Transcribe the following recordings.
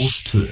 Rástvö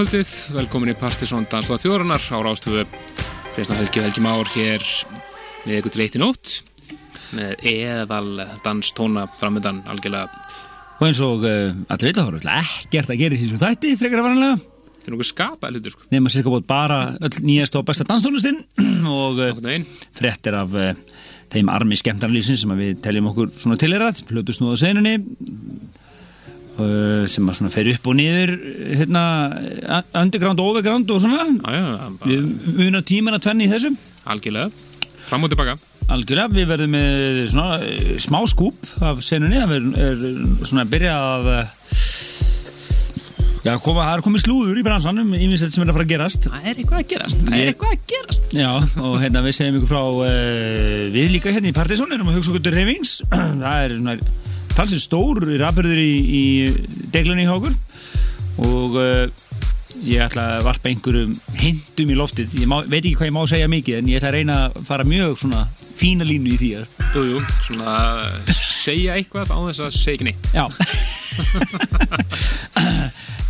kvöldið, velkomin í Partisón Dansláð þjóðrunar á Rástöfu Hreisna Helgi og Helgi Már hér með ykkur til eitt í nótt með eðal danstóna framöndan algjörlega. Og eins og uh, að vita þá er ekkert að gera í þessum þætti frekar að varanlega þetta er nokkuð skapað hlutur sko. Nema cirka bótt bara öll nýjast og besta danstónlistinn og uh, Nokkurn veginn. frettir af uh, þeim armi skemmtarlífsins sem að við teljum okkur svona tilerat, hlutu snúða senunni uh, sem að svona fer upp og niður hérna, underground og overground og svona. Já, já, við munum tíman að tvenni í þessum. Algjörlega. Fram og tilbaka. Algjörlega, við verðum með svona eh, smá skúp af senunni, það er, svona að byrja að eh, já, koma, það er komið slúður í bransanum, íminsett sem er að fara að gerast. Það er eitthvað að gerast, það er eitthvað að gerast. Já, og hérna við segjum ykkur frá við líka hérna í Partiðsson erum að hugsa okkur til reyfings það er svona talsið stór rafbyrður í, í deglunni hjá okkur. Og uh, ég ætla að varpa einhverjum hindum í loftið, ég má, veit ekki hvað ég má segja mikið en ég ætla að reyna að fara mjög svona fína línu í því að Jú, jú, svona segja eitthvað á þess að segja neitt. Já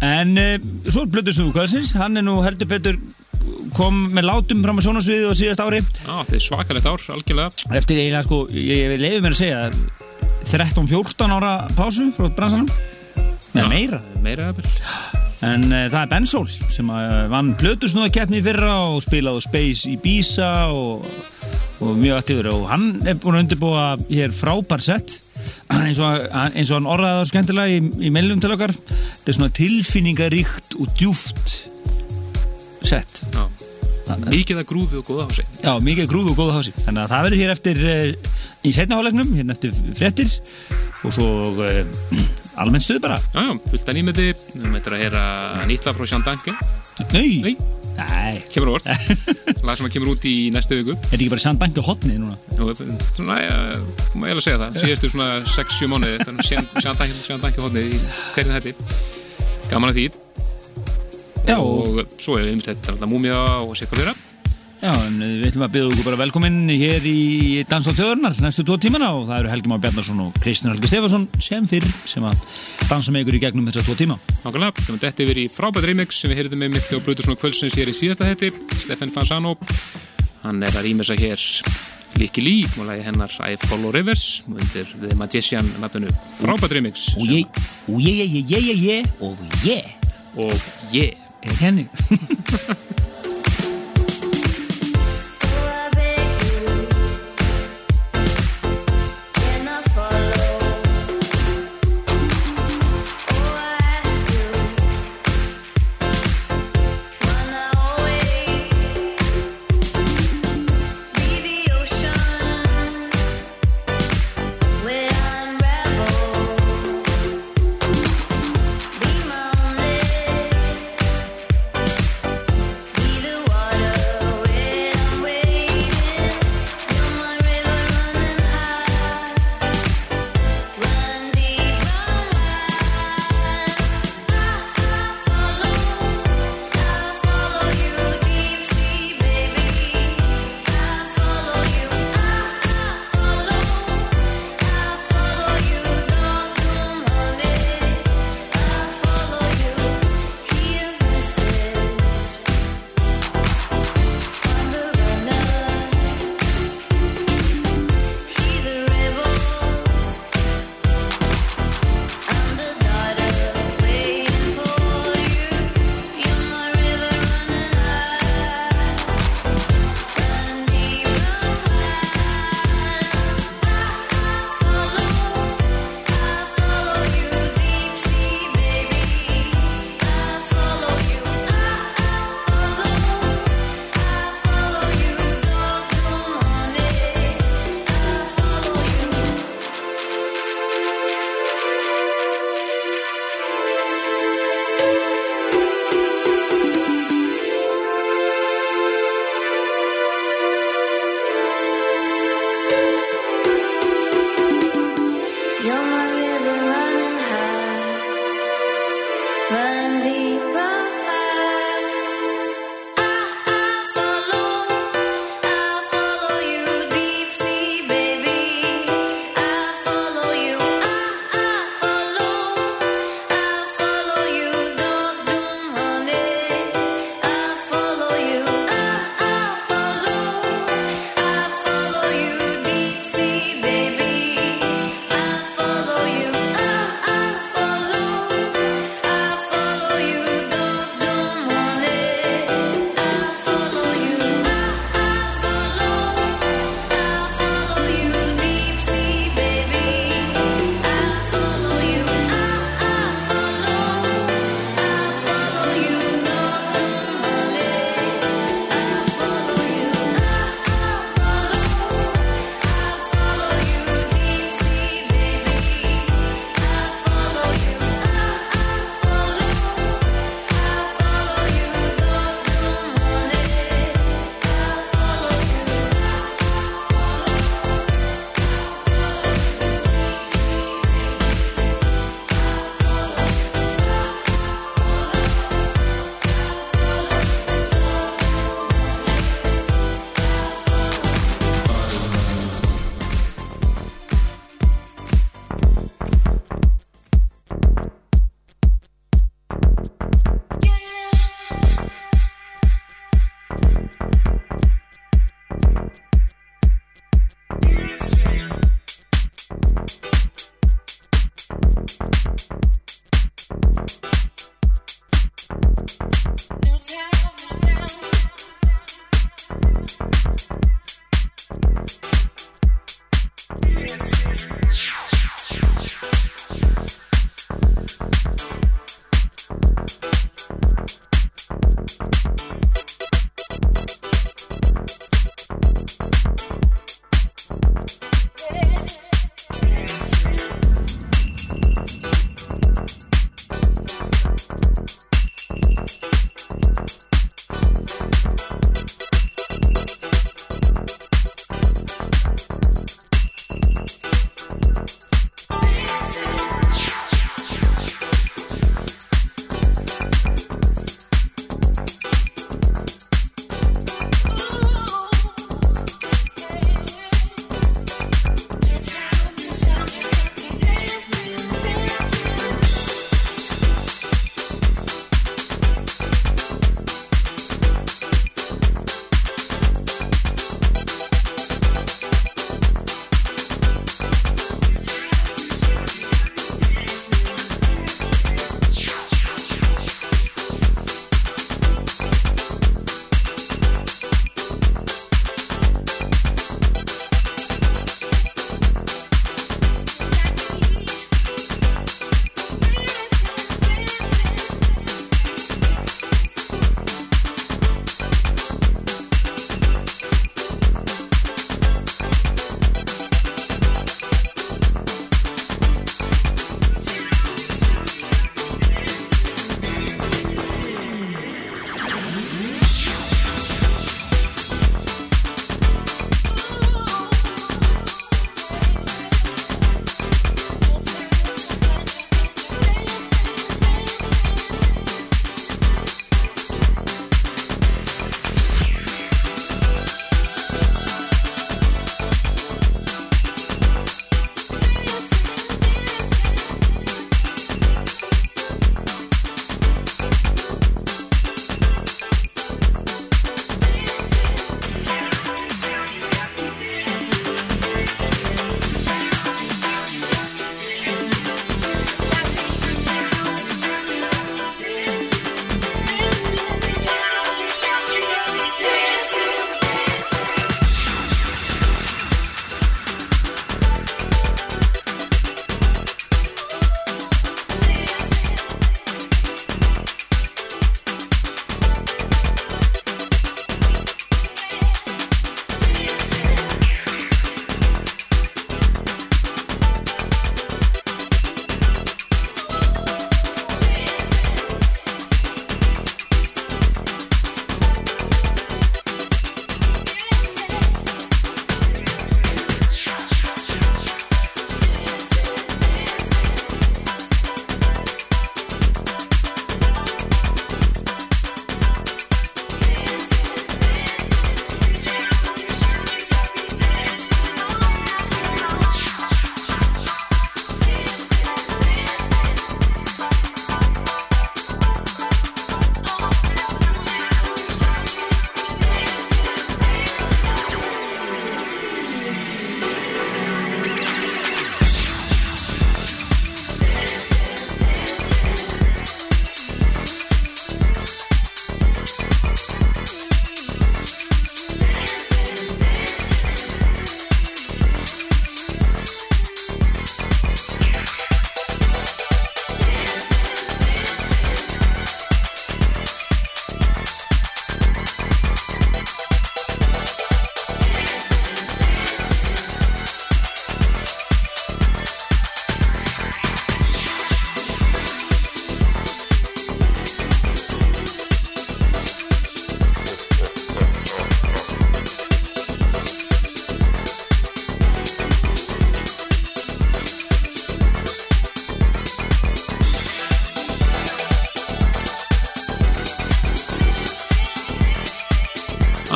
En uh, svo er Blöður Snúkvæðsins hann er nú heldur betur kom með látum fram á sjónasviði á síðast ári. Já, þetta er svakalegt ár, algjörlega. Eftir eiginlega sko, ég, leiði mér að segja 13-14 ára pásu frá bransanum. Nei, meira. Meira eða En uh, það er Ben Sol sem uh, vann Blöður keppni í fyrra og spilaði Space Bísa og, og mjög aktífur. Og hann er búin að undirbúa hér frábær sett eins og, eins og hann orðaði það skemmtilega í, í meilum til okkar. Þetta er svona tilfinningaríkt og djúft sett mikið að grúfi og góða á sig Já, mikið grúfi og góða hási. Þannig að það verður hér eftir uh, í setna hálegnum, hérna eftir fréttir. Og svo uh, almennt stuð bara. Já, já, fullt að nýmeti. Við eitthvað að heyra nýtla frá Sján Danke Nei, Nei, Nei. kemur orð Lag sem að kemur út í næstu viku. Er ekki bara Sján Danke hotni núna? Nú, svona, já, má ég alveg segja það. Síðustu svona 6-7 mánuði danki, sján danki hodni í hverjum þetta gaman að því. Já, og svo er einmitt þetta múmia og hvað þeirra já, en við ætlum að byrja okkur bara velkominn hér í Dans á þjóðurnar næstu tvo tímana og það eru Helgi Már Bjarnason og Kristján Helgi Stefansson sem fyrr sem að dansa með ykkur í gegnum þessar tvo tíma. Nákvæmlega, þannig að þetta er verið í frábært remix sem við heyrðum með mitt þjó Brutus svona kvöldsins hér í síðasta hætti Stefan Fansano hann er að rýmessa hér Líki Lí og lagi hennar I Follow Rivers undir The Magician nafninu. Frábært remix Og ég, og ég, ég, ég, ég, ég, og ég og ég er henni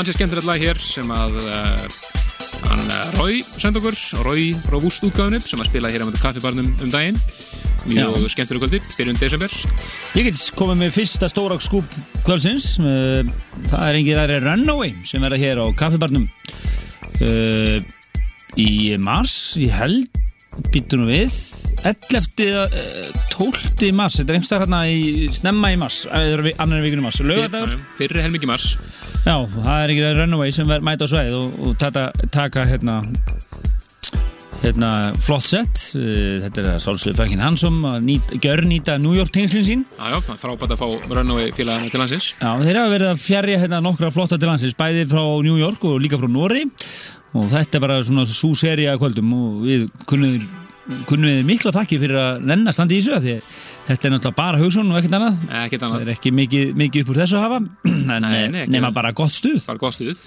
Ansi skemmtilegt lag hér sem að uh, hann uh, Rói senda okkur, Rói frá Vúst útgáðinu sem að spila hér á kaffibarnum um daginn mjög Já. skemmtileg kvöldi, byrjun desember Ég get komið með fyrsta stóra skúp kvöldsins Uh, Það er engið aðri Runaway sem verða hér á kaffibarnum uh, í mars ég held, býttu nú við 11. Uh, 12. mars þetta er einhverstað hérna í snemma í mars annar vikunum mars, lögadagur Fyrri helmingi mars Já, það er ekki Runaway sem verð mæta á sveið og, og taka, taka hérna, hérna flott sett Uh, þetta er að sálsöðu Fækin Hansson að nýt, gjörnýta New York tengslinn sín. Já, já, frábært að fá Runaway félagana til landsins. Já, þeir hafa verið að fjarja hérna nokkra flotta til landsins, bæði frá New York og líka frá Norri og þetta er bara svona svo seri að kvöldum og við kunnum við mikla þakkir fyrir að nenn að standa í af því þetta er náttúrulega bara hugsun og ekkert annað. Ekkert það annað, er ekki mikið, mikið upp úr þessu að hafa. En Nei, nei, ekki nema það. bara gott stuð. Bara góð stuð.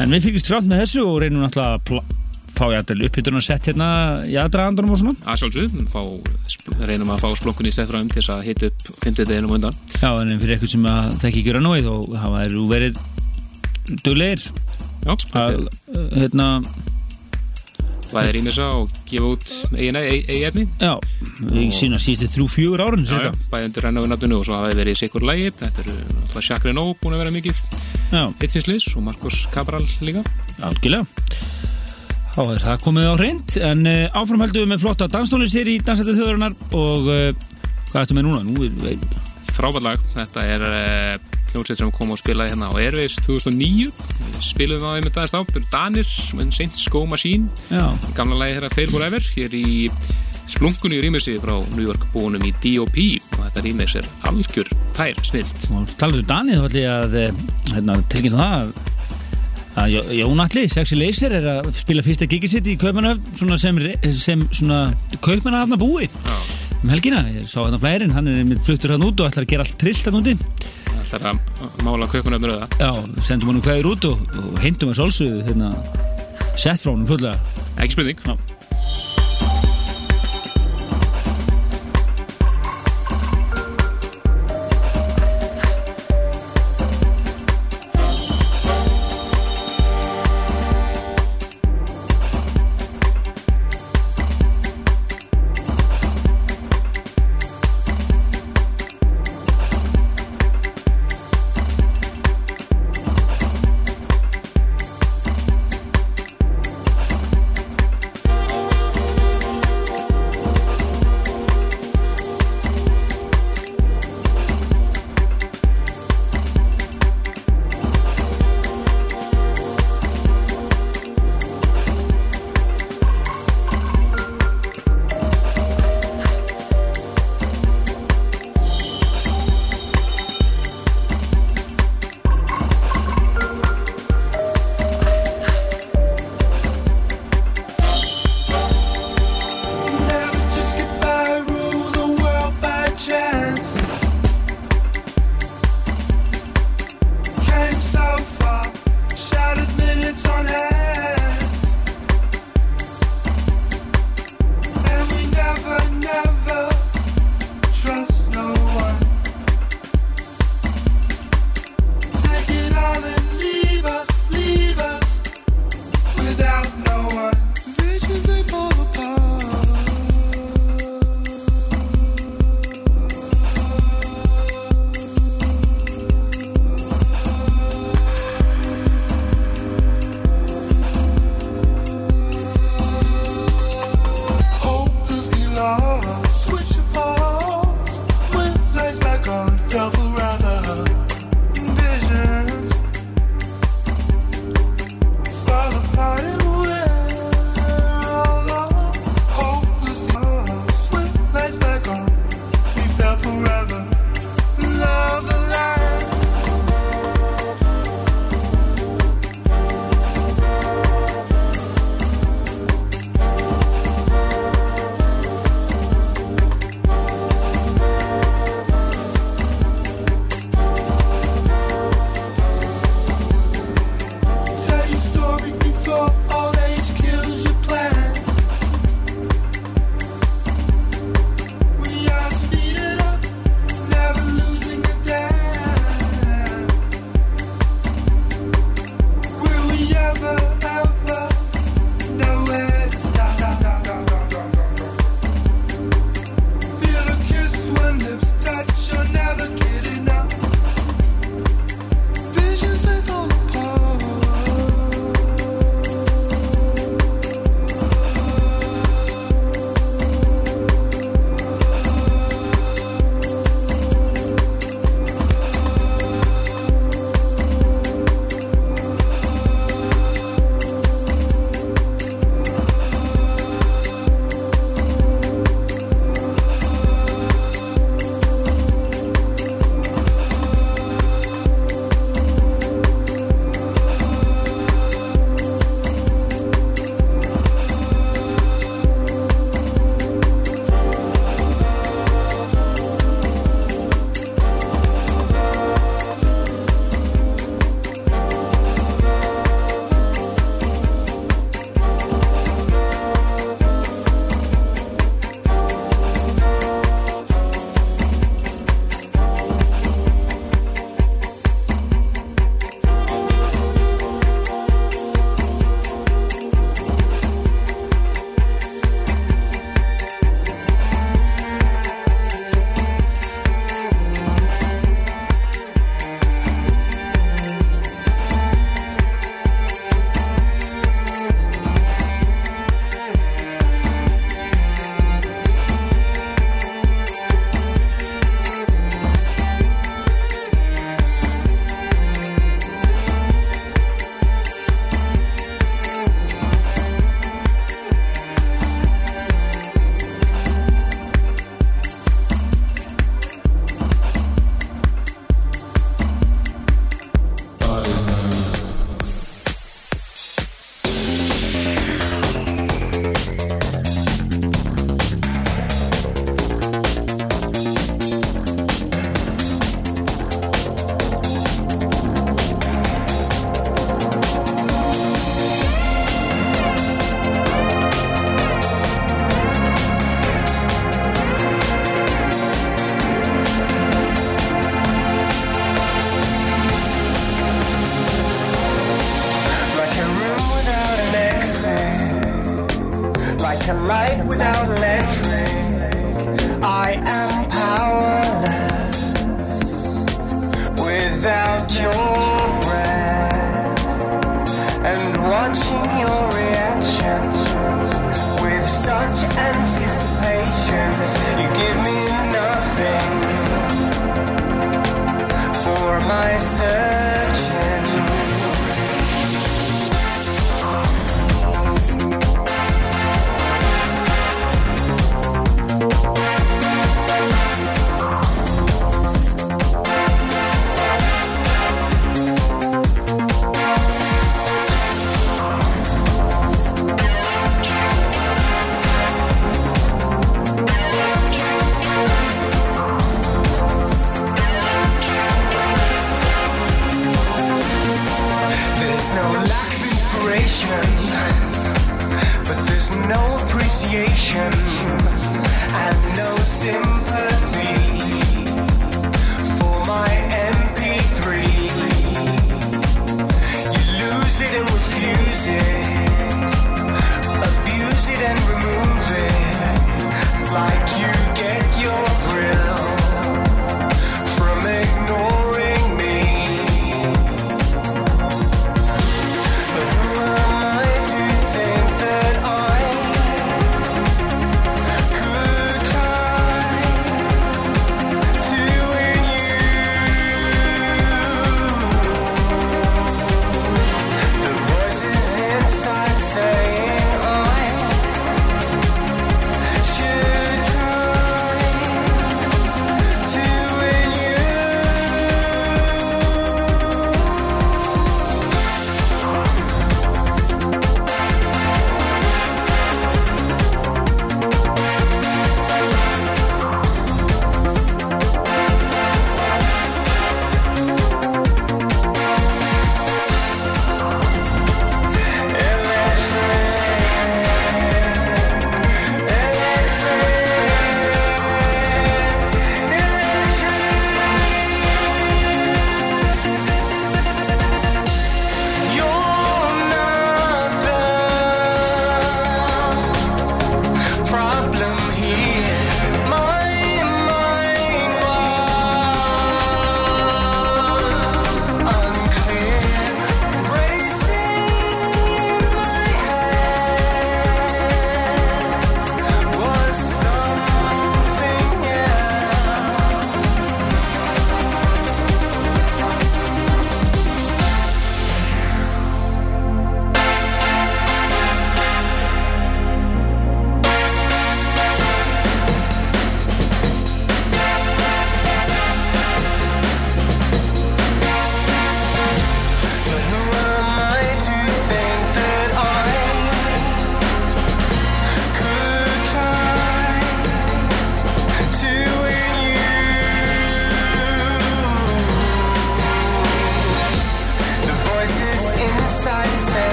En við fylgjumst grátt með þessu og reynum náttúrulega að fá ég að upphittun og sett hérna í aðdragandunum og svona. Að spl- reynum að fá splunkunni í stæðfræðum til þess að hita upp 50 deginum undan. Já, en fyrir eitthvað sem að þekki ekki rannóið og hafa þeir verið duglegir já, þetta að er hérna, bæðir ímessa og gefa út eigin eigi efni. Já, sína síðustu þrjú, fjögur árun bæði undir rennaðu nafninu og svo hafa þeir verið í sikur lægi þetta eru alltaf Shakri No búin að vera mikið já, hitsinslis og Markus Cabral líka. Algjörlega. Þá er það komið á hreint en uh, áframhaldum við með flotta danstónlist hér í Dansættu þjóðurinnar og uh, hvað ertu með núna? Nú er, er, frábært lag, þetta er uh, hljómsveit sem kom og spilaði hérna á Airways 2009 spiluðum á einmitt aðeins á, þetta eru Danir með Saints Go Machine. Gamla lagi þeirra Fail Forever hér í splunkunni í rýmessi frá New York búinum í D.O.P. og þetta rýmes er algjör tær snilt og talaðu Danið þá ætla ég að uh, hérna, tilkynna það Jón Atli, Sexy Laser er að spila fyrsta gigið sitt í Kaupmannahöfn svona sem, sem svona Kaupmannahafna búi um helgina, ég sá hérna flærin hann er fluttur hann út og ætlar að gera allt trillt hann úti. Það er að mála kaupunöfnur öða já, sendum hann hverjur út og, og heimtum að sólsuðu hérna, sett frá hann fullega ekki spurning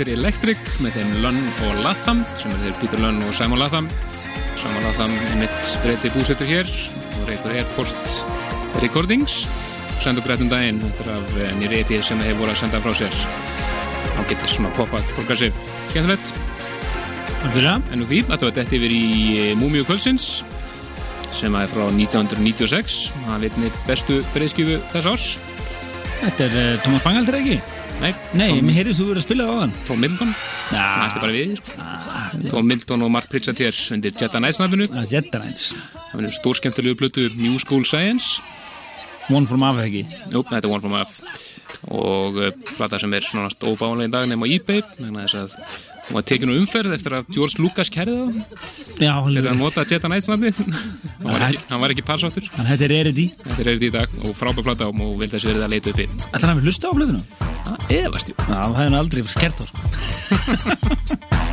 Þetta er sem heitir Electric með þeim Lunn og Latham sem er þeir Peter Lunn og Simon Latham. Simon Latham er mitt breyti búsettur hér og reykur Airport Recordings. Sendu grætum daginn þetta er af eh, nýri EP sem þeir voru að senda frá sér. Á getur svona poppað progressiv skemmtilegt. En úr því þetta var dætt yfir í eh, Múmiu Kvöldsins sem að er frá 1996 það veit með bestu breyðskjöfu þess árs. Þetta er uh, Thomas Bangaldur ekki? Nei, Nei, Tom, mér heyrðist þú verið að spila það á hann. Tom Middleton Já. næstu bara við sko. Tom Middleton og Mark Pritchard hér undir Jetta Nights nafninu Það er Jetta Nights. það er stórskemmtilegu blötu New School Science One from Ava ekki. Jú, þetta er One From Up og uh, plata sem er nánast ófáanlega í dag nema á eBay þannig að þess að hún var tekinu umferð eftir að George Lucas kærði það Já, hann fyrir er að nota Jetta Knights nafni hann, var ekki- Þannig að þetta er erið í þetta er þetta í dag og frábær plata og vil þess verið að leita uppi Ætlar hann að hlusta á blöðuna? Það efast jú Já, það hefði hann aldrei kert á sko.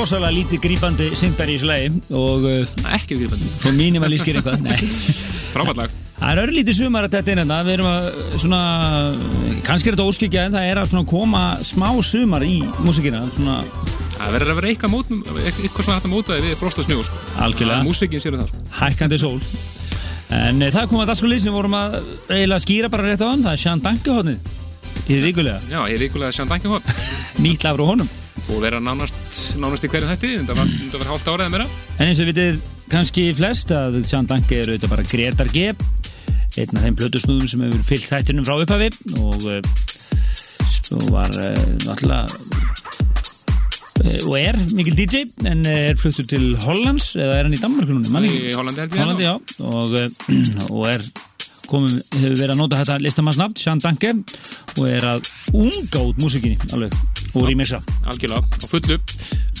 rosalega lítið grípandi syngdar í þessu lagi og uh, Ekki gripandi, svo mínimalískir eitthvað frábært lag. Það er örlítið sumar að þetta er hérna. Við erum að svona kannski er þetta óskikja en það er að svona koma smá sumar í músikina svona Það verður að vera eitthvað mót, eitthvað svona hægt að móta við frost og snjó sko. Algjörlega. Músikin sér um það sko. hækkandi sól. En e, það kom að dagskulið sem vorum að eiginlega skýra bara rétt á hann. Það er Sján Dankehotnið í þið vikulega. Já, ég er vikulega sján danki hótt nýtt lag frá honum og vera nánast, nánast í hverjum þætti þetta var, þetta var hálft árið eða meira. En eins og vitið kannski flest að Sján Danke er auðvitað bara Gretar G einn af þeim plötusnúðum sem hefur fyllt þættinum frá upphafi. Og uh, svo var uh, náttúrulega uh, og er mikil DJ en er fluttur til Hollands eða er hann í Danmark núna? Í Hollandi held ég Hollandi, já. og, og er komum, hefur verið að nota þetta listamannsnafn, Sján Danke og er að unga út músikinni alveg og rýmisa algjörlega á fullu.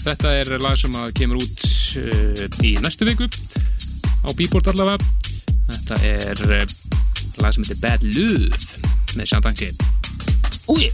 Þetta er lag sem kemur út uh, í næstu viku á Bíbort allavega. Þetta er uh, lag sem heitir Bad Love með Sjandanki Úi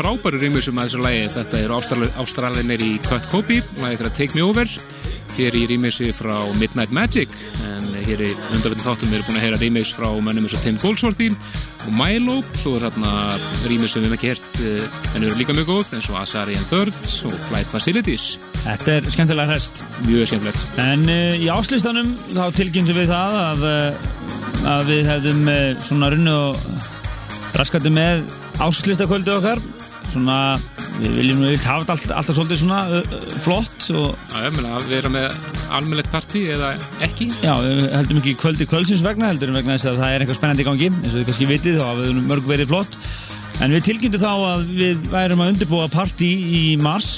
frábæru rýmisum að þessu lægi. Þetta eru Ástrali- Ástralinir í Cut Copy, lægi þeirra Take Me Over, hér í rýmisi frá Midnight Magic, en hér í undarvittin þáttum við erum búin að heyra rýmis frá mönnum eins og Tim Goldsworthy og Milo, svo er hérna rýmis sem við hefum ekki heyrt, eh, en eru líka mjög góð, eins og Asari and Third og Flight Facilities. Þetta er skemmtilega hræst. Mjög skemmtilegt. En uh, í áslistanum þá tilkynntum við það að, uh, að við hefðum svona runnu og raskandi með áslistakvöldu okkar. Svona, við viljum vilt hafa allt, alltaf svolítið svona uh, flott og Já, ég meina að vera með almennlegt partí eða ekki. já, við heldum ekki kvöldi kvöldsins vegna, heldur vegna þess að það er eitthvað spennandi í gangi, eins og þið kannski vitið þá hafa við mörg verið flott. En við tilkynntum þá að við værum að undirbúa partí í mars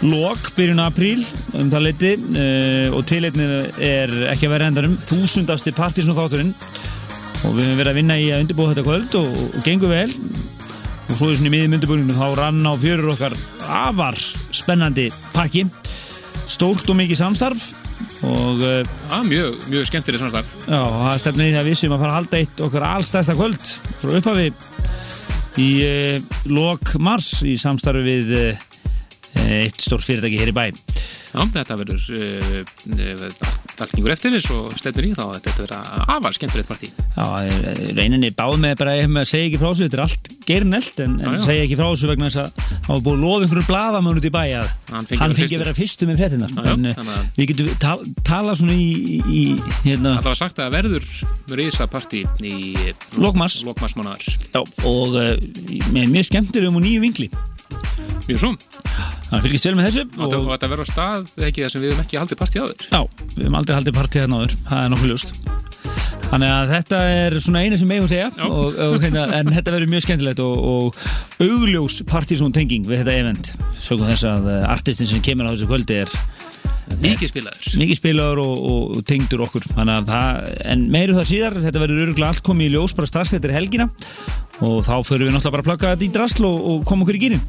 lok, byrjun apríl um það leiti uh, og tileitnið er ekki að vera hendarum þúsundasti partysnum þátturinn og við höfum verið að vinna í að undirbúa þetta kvöld og, og gengur vel og svo í svona í miðjum undirbúinu þá rann á fjörur okkar afar spennandi pakki stórt og mikið samstarf og uh, Já, mjög, mjög skemmtileg samstarf. já, það stefnir í það vissum að fara að halda eitt okkar allstæðsta kvöld frá upphafi í uh, lok mars í samstarfi við uh, eitt stórt fyrirtæki hér í bæ Já, þetta verður uh, allt yngur eftir eins og stefnir í þá að þetta verður afar skemmtilegt partí. Já, eh, reyninni báð með bara að segja ekki frá þessu, þetta er allt gerinelt en, en segja ekki frá þessu vegna þess að það var búið að lofa einhverju blaðamann út í bæ að Hann fengi að vera fyrstur með já, en eh, að- við getum tal, tala svona í, í, hérna, Það var sagt að verður risa partí í Lokmars. Og uh, með mjög skemmtilegum og nýju vingli Mjög svo. þannig fylgist vel með þessu Og, og þetta verður á stað ekki það sem við höfum ekki haldið partí áður. Já, við höfum aldrei haldið partíð þarna áður, það er nokkuð ljóst. Þannig að þetta er svona eina sem megum segja Já. og, og, hérna, en þetta verður mjög skemmtilegt og, og augljós partysón tenging við þetta event. Sögum þess að eh, artistin sem kemur á þessu kvöldi er Mikið spilaður. mikið spilaður og, og, tengdur okkur. Það, en meiru það síðar, þetta verður öruglega allt komið í ljós bara strax eftir helgina og þá förum við náttúrulega bara að plugga þetta í drasl og, og koma okkur í gýrin.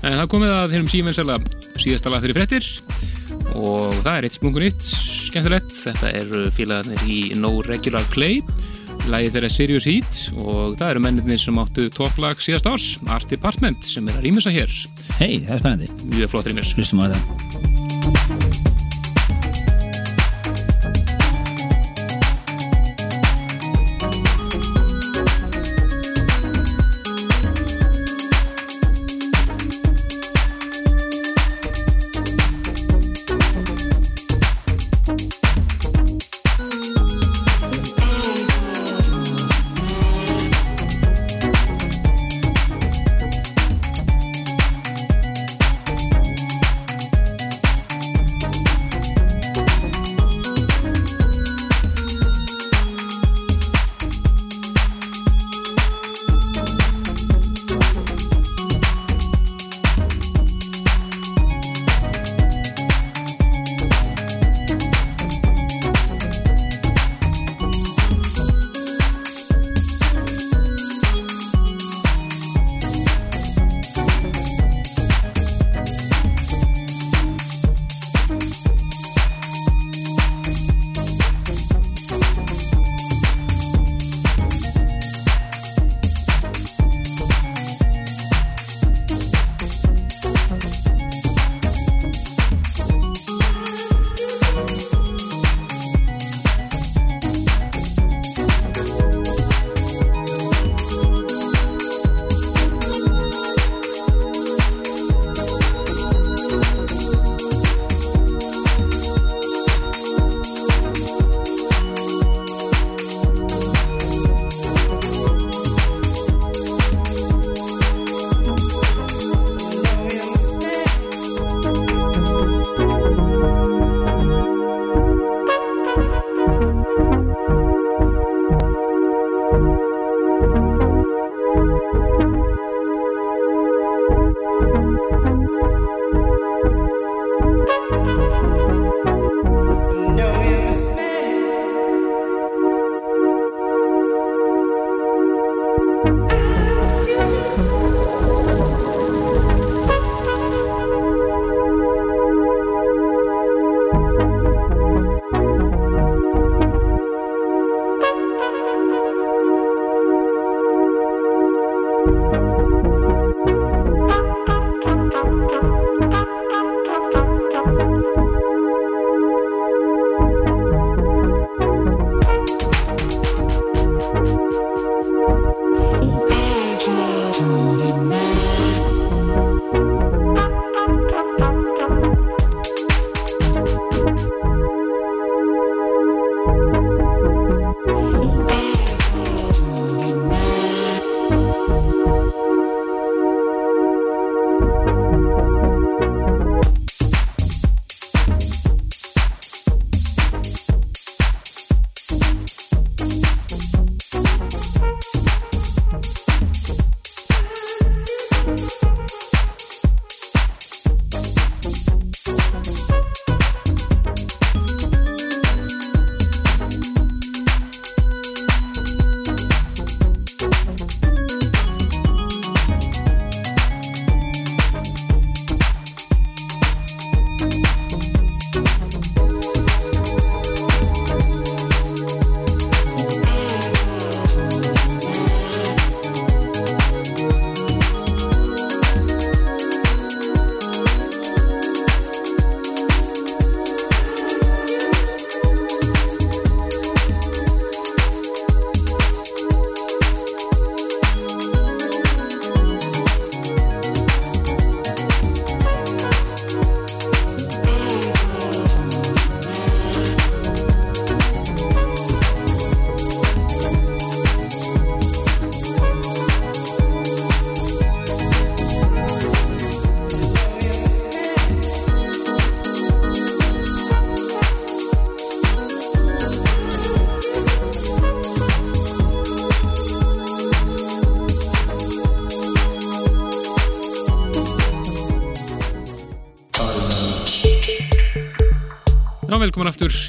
Það komið að þeirrum símensela síðasta lag fyrir fréttir og það er eitt splungun eitt skemmtilegt. Þetta eru félagarnir í No Regular Play lagið þeirra Serious Heat og það eru mennirnir sem áttu topplag síðast árs Art Department sem er að rýmisa hér Hei, það er spennandi. mjög flott rýmis Hlustum á þetta. Thank you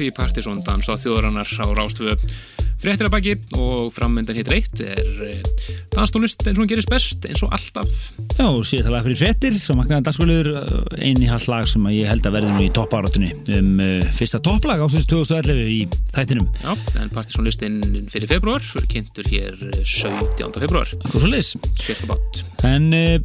í Partisón dans á þjóðrannar á Rástvö. Fréttir að baki og frammyndan hitt reitt er eh, danstónlist eins og hún gerist best eins og alltaf. Já, síðan talaði fyrir fréttir sem magnaðan dagskóliður eini hall lag sem ég held að verði nú í toppáratunni um uh, fyrsta topplag ásins 2011 í þættinum. Já, en Partisónlistin fyrir februar fyrir kynntur hér eh, 17. februar svo bát. En uh,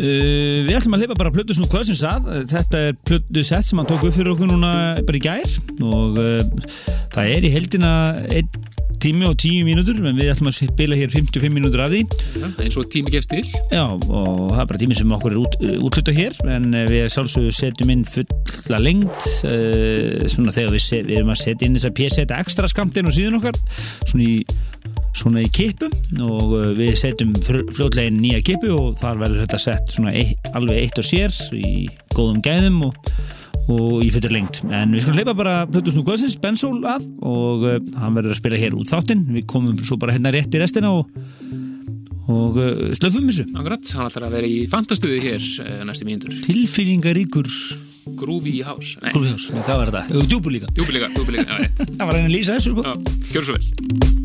uh, við ætlum að lifa bara plötu svona kvöldsins að. Þetta er plötu sett sem hann tók upp fyrir okkur núna bara í gær. Og uh, það er í heldina einn tími og tíu mínútur en við ætlum að spila hér 55 mínútur af því. Já, eins og tími gefst til. Já, og það er bara tími sem okkur er út, útluta hér en eh, við sjálfsögum setjum inn fulla lengt uh, svona þegar við, set, við erum að setja inn þess að pjæseta ekstra skamtinn og síðan okkar svona í, svona í kipum og uh, við setjum fljótlega inn nýja kipu og þar verður þetta sett svona ein, alveg eitt og sér í góðum gæðum og og í fyrir lengt en við skulum leipa bara Plötus nú Guðsins, Bensól að og uh, hann verður að spila hér út þáttinn. Við komum svo bara hérna rétt í restina og, og uh, slöfum þessu. Akkurat, hann ætlar að vera í fantastuði hér uh, næstu mínútur. Tilfinningaríkur Grúfi í hás Nei, grúfjós, hvað var þetta? Djúbur líka. Djúpi líka, djúpi líka, já, rétt. Það var einn að lýsa þessu sko. Gjör svo vel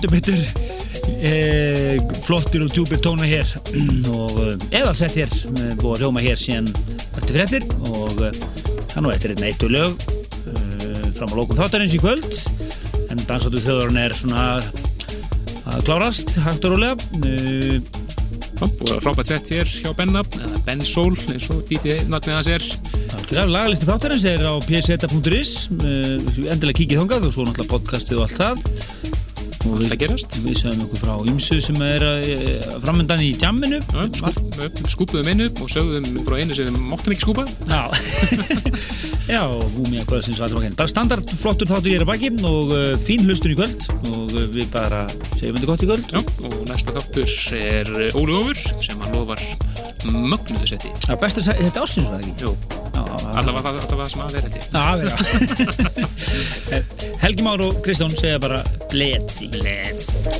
heldur betur e, flottir og djúpir tóna hér. Og e, eðalsett hér e, búið að hljóma hér síðan eftir fréttir. Og e, það er nú eftir einn eittu lög e, fram á lókum þáttarins í kvöld. En dansáttu þjóðurinn er svona að klárast hægt og rólega. E, og frábært sett hér hjá Benna, Ben Soul, eins og dítið nafnið hans er. Lagalisti þáttarins er á pseta.is endilega kikið þangað og svo náttúrulega podcastið og allt það og Það gerast. Við sögum ykkur frá ymsu sem er uh, framöndan í jamminu. Já, skúp, skúpuðum einu og sögðum frá einu sem við máttum ekki skúpa. Já, Já og Múmia kvöldsins og allra okkur. Bara standard flottur þáttu ég er að baki og uh, fín hlustun í kvöld og uh, við bara segjum þetta gott í kvöld. Já, og næsta þáttur er Óli Ófur sem hann lofar mögnuðu setti. Já, best að segja, þetta er ásins var það ekki? Jú, það, allavega það sem að vera þetta. Já, já. Helgi Már og Kristján segja bara Let's see. Let's.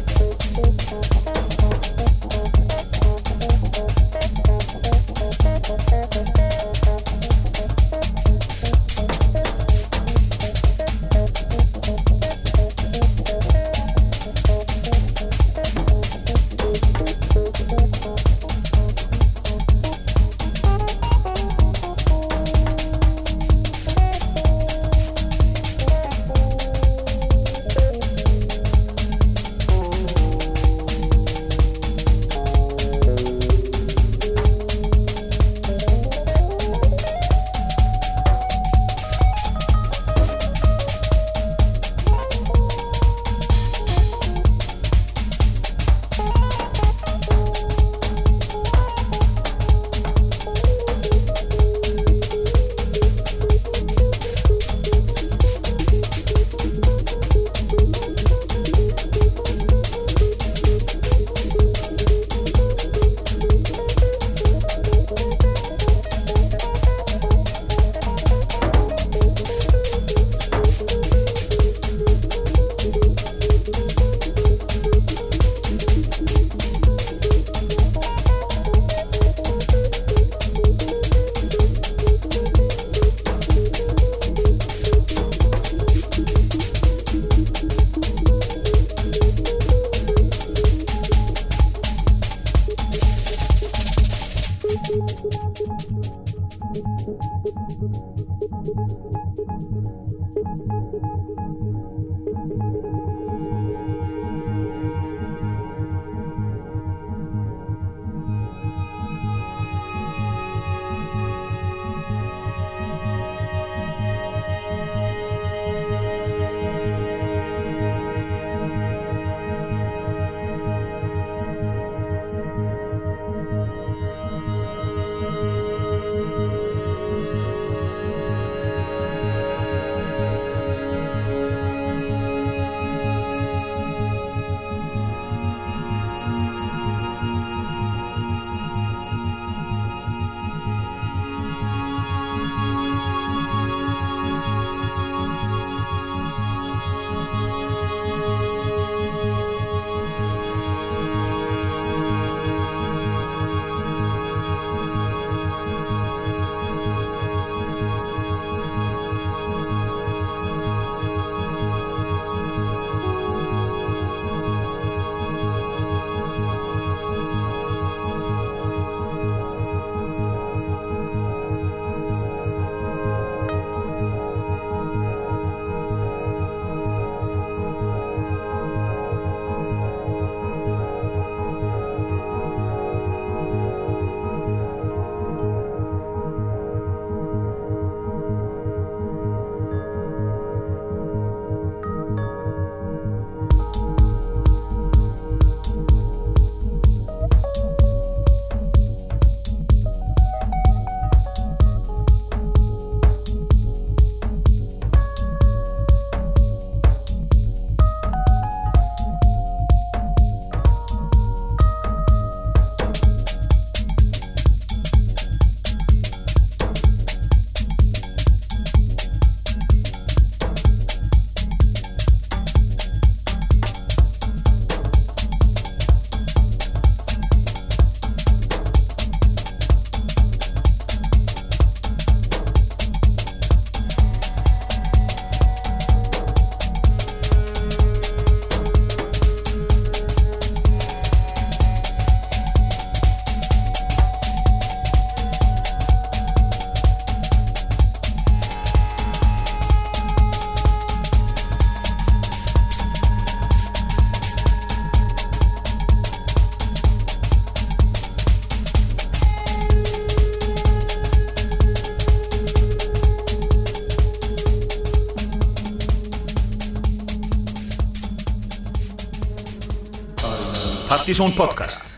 Partizón podcast